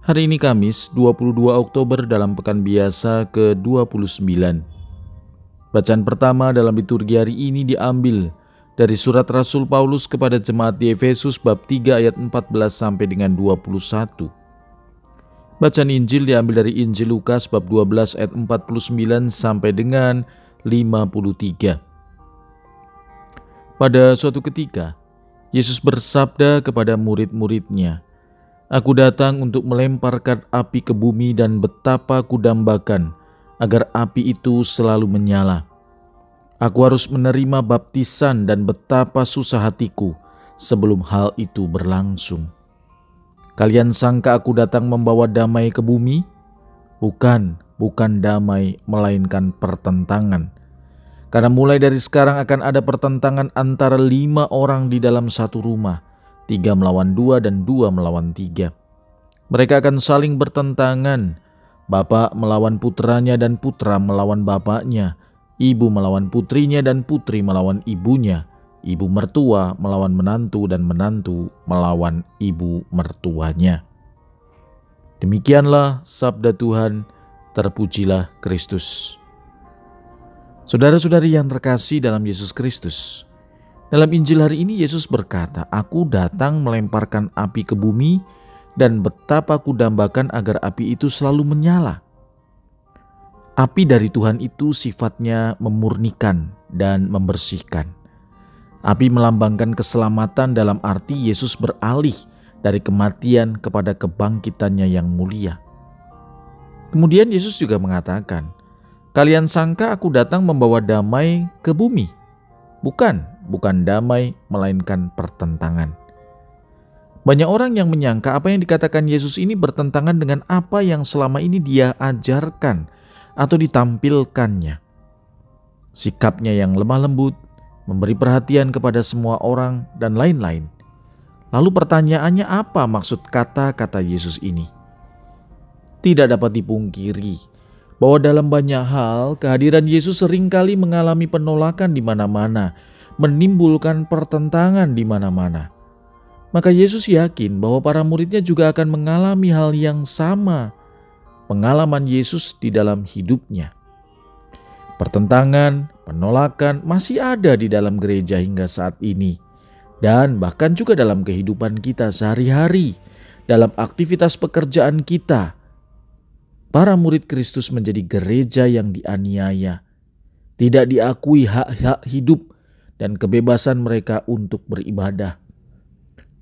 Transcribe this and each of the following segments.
Hari ini Kamis 22 Oktober dalam pekan biasa ke-29. Bacaan pertama dalam liturgi hari ini diambil dari surat Rasul Paulus kepada jemaat di Efesus bab 3 ayat 14 sampai dengan 21. Bacaan Injil diambil dari Injil Lukas bab 12 ayat 49 sampai dengan 53. Pada suatu ketika, Yesus bersabda kepada murid-muridnya, Aku datang untuk melemparkan api ke bumi dan betapa kudambakan agar api itu selalu menyala. Aku harus menerima baptisan dan betapa susah hatiku sebelum hal itu berlangsung. Kalian sangka aku datang membawa damai ke bumi? Bukan, bukan damai, melainkan pertentangan. Karena mulai dari sekarang akan ada pertentangan antara lima orang di dalam satu rumah tiga melawan dua dan dua melawan tiga. Mereka akan saling bertentangan, bapak melawan putranya dan putra melawan bapaknya, ibu melawan putrinya dan putri melawan ibunya, ibu mertua melawan menantu dan menantu melawan ibu mertuanya. Demikianlah sabda Tuhan, terpujilah Kristus. Saudara-saudari yang terkasih dalam Yesus Kristus, dalam Injil hari ini Yesus berkata, Aku datang melemparkan api ke bumi dan betapa ku dambakan agar api itu selalu menyala. Api dari Tuhan itu sifatnya memurnikan dan membersihkan. Api melambangkan keselamatan dalam arti Yesus beralih dari kematian kepada kebangkitannya yang mulia. Kemudian Yesus juga mengatakan, "Kalian sangka aku datang membawa damai ke bumi? Bukan, bukan damai, melainkan pertentangan. Banyak orang yang menyangka apa yang dikatakan Yesus ini bertentangan dengan apa yang selama ini dia ajarkan atau ditampilkannya. Sikapnya yang lemah lembut, memberi perhatian kepada semua orang, dan lain-lain. Lalu pertanyaannya apa maksud kata-kata Yesus ini? Tidak dapat dipungkiri bahwa dalam banyak hal kehadiran Yesus sering kali mengalami penolakan di mana-mana menimbulkan pertentangan di mana-mana. Maka Yesus yakin bahwa para muridnya juga akan mengalami hal yang sama, pengalaman Yesus di dalam hidupnya. Pertentangan, penolakan masih ada di dalam gereja hingga saat ini, dan bahkan juga dalam kehidupan kita sehari-hari, dalam aktivitas pekerjaan kita. Para murid Kristus menjadi gereja yang dianiaya, tidak diakui hak-hak hidup dan kebebasan mereka untuk beribadah.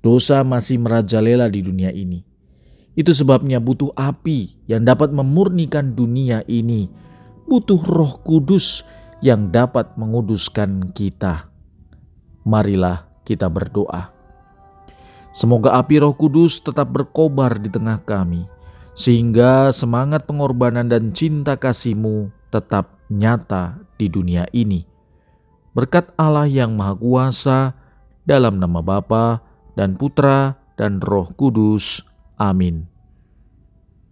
Dosa masih merajalela di dunia ini. Itu sebabnya butuh api yang dapat memurnikan dunia ini. Butuh roh kudus yang dapat menguduskan kita. Marilah kita berdoa. Semoga api roh kudus tetap berkobar di tengah kami. Sehingga semangat pengorbanan dan cinta kasihmu tetap nyata di dunia ini berkat Allah yang Maha Kuasa, dalam nama Bapa dan Putra dan Roh Kudus. Amin.